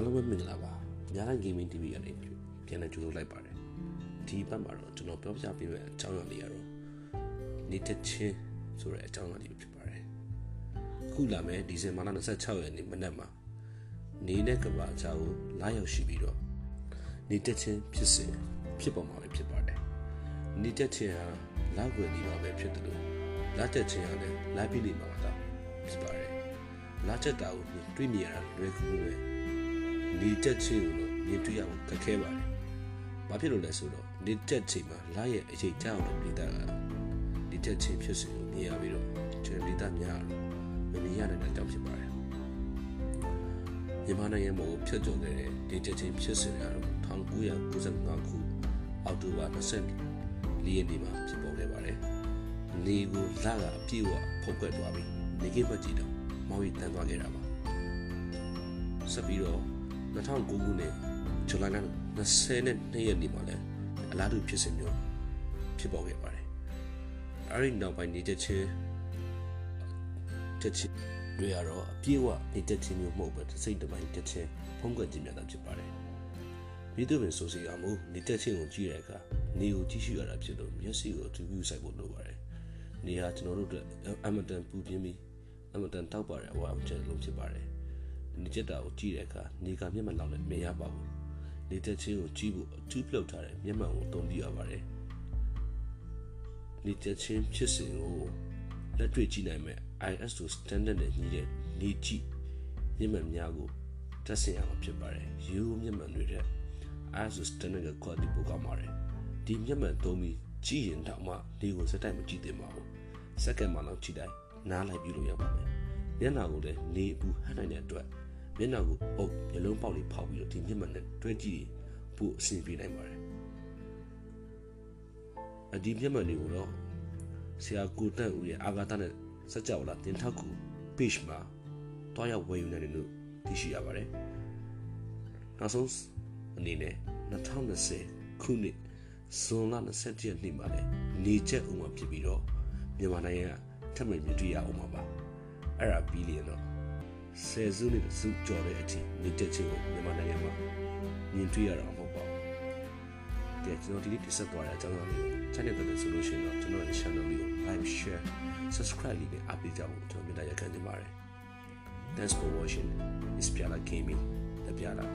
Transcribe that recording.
အားလုံးပဲမင်္ဂလာပါညာတိုင်း gaming TV ကနေပြန်လည်ကြိုဆိုလိုက်ပါတယ်ဒီဘက်မှာတော့ကျွန်တော်ပြောပြပေးမယ့်အကြောင်းအရာလေးကတော့နေတဲ့ချင်းဆိုတဲ့အကြောင်းအရာလေးဖြစ်ပါတယ်အခုလာမယ့်ဒီဇင်ဘာလ26ရက်နေ့မနက်မှာနေတဲ့ကဘာချာကိုလာရောက်ရှိပြီးတော့နေတဲ့ချင်းဖြစ်စဉ်ဖြစ်ပေါ်မှာပဲဖြစ်ပါတယ်နေတဲ့ချင်းဟာလောက်ွယ်နေပါပဲဖြစ်တယ်လို့လာတက်ချင်းဟာလည်းလာပြီးနေမှာတော့ဖြစ်ပါတယ်လာချက်တာကိုတွေးမြင်ရတာလွယ်ကူပဲ နေတက်ချင်းကိုတော့မြင်တွေ့ရဖို့ခက်ခဲပါတယ်။ဘာဖြစ်လို့လဲဆိုတော့နေတက်ချင်းမှာလာရဲ့အချိန်ကြောက်လို့ပြည်သားကနေတက်ချင်းဖြစ်စဉ်ကိုမြင်ရပြီးတော့ကျွန်တော်ပြည်သားများမမြင်ရတဲ့အကြောင်းဖြစ်ပါတယ်။မြန်မာနိုင်ငံမှာဖြတ်ကျော်ခဲ့တဲ့နေတက်ချင်းဖြစ်စဉ်ကတော့1995ခုအောက်တိုဘာ24ရက်နေ့မှာဖြစ်ပေါ်ခဲ့ပါတယ်။နေကိုလာကအပြည့်အဝဖုတ်ခွက်သွားပြီးနေကိမကြည့်တော့မောင်ရီတန်းသွားခဲ့တာပါဆက်ပြီးတော့ 2009ခုနှစ်ဇူလိုင်လ22ရက်နေ့မှာလည်းအလားတူဖြစ်စဉ်မျိုးဖြစ်ပေါ်ခဲ့ပါတယ်အဲဒီနောက်ပိုင်းနေတဲ့ချင်းတက်ချင်းတွေကတော့အပြည့်အဝနေတဲ့ချင်းမျိုးမဟုတ်ပဲစိတ်တပိုင်းတက်ချင်းဖုံးကွယ်ခြင်းများတာဖြစ်ပါတယ်မိသူပင်ဆိုစီအောင်မူနေတဲ့ချင်းကိုကြည့်တဲ့အခါနေကိုကြည့်ရှုရတာဖြစ်လို့မျက်စိကိုအထူးပြုဆိုင်ဖို့လိုပါတယ်နေဟာကျွန်တော်တို့အတွက်အမတန်ပူပြင်းပြီးအမတန်တောက်ပါတဲ့အဝအကျလုံးဖြစ်ပါတယ် နေချက်တာကိုကြည့်တဲ့အခါနေကမျက်မှန်လောက်လည်းမရပါဘူးနေတဲ့ချင်းကိုကြည့်ဖို့အထူးပြုတ်ထားတဲ့မျက်မှန်ကိုသုံးပြရပါတယ်နေတဲ့ချင်းဖြစ်စဉ်ကိုလက်တွေ့ကြည့်နိုင်မဲ့ ISO standard နဲ့ညီတဲ့နေကြည့်မျက်မှန်များကိုတက်ဆင်ရမှာဖြစ်ပါတယ်ရိုးမျက်မှန်တွေတဲ့ ISO standard က quality ပိုကောင်းပါတယ်ဒီမျက်မှန်သုံးပြီးကြည့်ရင်တော့မှဒီကိုစက်တိုက်မကြည့်သင့်ပါဘူးစက္ကန့်မှလောက်ကြည့်တိုင်းနားလိုက်ပြီးလို့ရပါမယ်မျက်နှာကိုလည်းနေပူဟန်နိုင်တဲ့အတွက် မျက်နှာကိုအုပ်မျက်လုံးပေါက်လေးဖောက်ပြီးတော့ဒီမျက်မှန်နဲ့တွဲကြည့်ဖို့အဆင်ပြေနိုင်ပါတယ်အဒီမျက်မှန်တွေကိုတော့ဆရာကိုတန့်ဦးရဲ့အာဂါသနဲ့စကြဝဠာတင်ထောက်ကူ page မှာတွားရောက်ဝယ်ယူနိုင်တယ်လို့သိရှိရပါတယ်နောက်ဆုံးအနေနဲ့2020ခုနှစ်ဇွန်လ27ရက်နေ့မှာလည်းနေချက်ဥမှာဖြစ်ပြီးတော့မြန်မာနိုင်ငံကထပ်မံမြင်တွေ့ရအောင်ပါပါအဲ့ဒါပြီးလျင်တော့ ဆယ်စုနှစ်စုကြော်တဲ့အချိန်နေတဲ့ချင်းကိုမြန်မာနိုင်ငံမှာမြင်တွေ့ရတာမဟုတ်ပါဘူး။တဲ့ကျွန်တော်ဒီနေ့တိဆက်သွားတဲ့အကြောင်းအရာလေးကို channel တက်တဲ့ဆိုလို့ရှိရင်တော့ကျွန်တော်ရဲ့ channel လေးကို like share subscribe လေးနဲ့အားပေးကြဖို့ကျွန်တော်မြတ်ရခံနေပါတယ်။ Thanks for watching. It's Piala Gaming. The Piala.